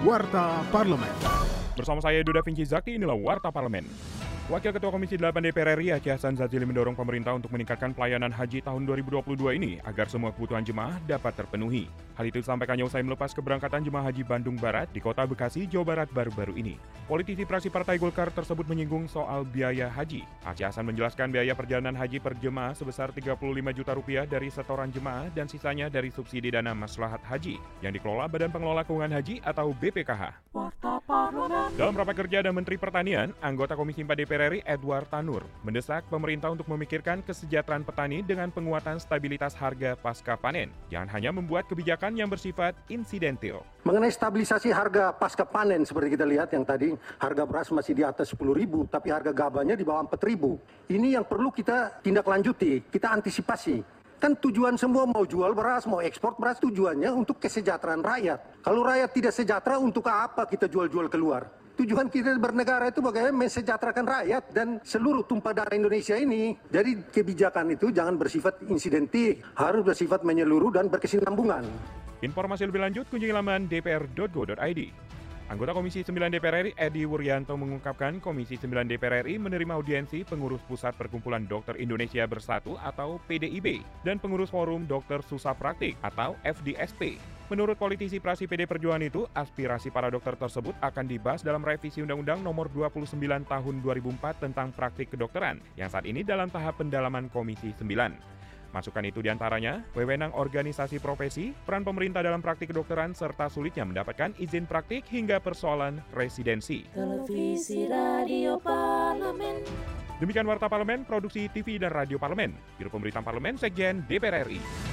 Warta Parlemen. Bersama saya Duda Vinci Zakti, inilah Warta Parlemen. Wakil Ketua Komisi 8 DPR RI Aceh Hasan Zazili mendorong pemerintah untuk meningkatkan pelayanan haji tahun 2022 ini agar semua kebutuhan jemaah dapat terpenuhi. Hal itu disampaikannya usai melepas keberangkatan jemaah haji Bandung Barat di kota Bekasi, Jawa Barat baru-baru ini. Politisi praksi Partai Golkar tersebut menyinggung soal biaya haji. Aceh Hasan menjelaskan biaya perjalanan haji per jemaah sebesar 35 juta rupiah dari setoran jemaah dan sisanya dari subsidi dana maslahat haji yang dikelola Badan Pengelola Keuangan Haji atau BPKH. Dalam rapat kerja dan Menteri Pertanian, anggota Komisi 4 DPR RI Edward Tanur mendesak pemerintah untuk memikirkan kesejahteraan petani dengan penguatan stabilitas harga pasca panen. Jangan hanya membuat kebijakan yang bersifat insidentil. Mengenai stabilisasi harga pasca panen seperti kita lihat yang tadi harga beras masih di atas 10 ribu tapi harga gabahnya di bawah 4 ribu. Ini yang perlu kita tindak lanjuti, kita antisipasi. Kan tujuan semua mau jual beras, mau ekspor beras tujuannya untuk kesejahteraan rakyat. Kalau rakyat tidak sejahtera untuk apa kita jual-jual keluar? Tujuan kita bernegara itu bagaimana mensejahterakan rakyat dan seluruh tumpah darah Indonesia ini. Jadi kebijakan itu jangan bersifat insidentif, harus bersifat menyeluruh dan berkesinambungan. Informasi lebih lanjut kunjungi laman dpr.go.id. Anggota Komisi 9 DPR RI Edi Wuryanto mengungkapkan Komisi 9 DPR RI menerima audiensi pengurus Pusat Perkumpulan Dokter Indonesia Bersatu atau PDIB dan pengurus Forum Dokter Susah Praktik atau FDSP. Menurut politisi prasi PD Perjuangan itu, aspirasi para dokter tersebut akan dibahas dalam revisi Undang-Undang Nomor 29 Tahun 2004 tentang praktik kedokteran yang saat ini dalam tahap pendalaman Komisi 9. Masukan itu di antaranya, wewenang organisasi profesi, peran pemerintah dalam praktik kedokteran, serta sulitnya mendapatkan izin praktik hingga persoalan residensi. Televisi Radio Parlemen. Demikian Warta Parlemen, Produksi TV dan Radio Parlemen, Biro Pemberitaan Parlemen, Sekjen DPR RI.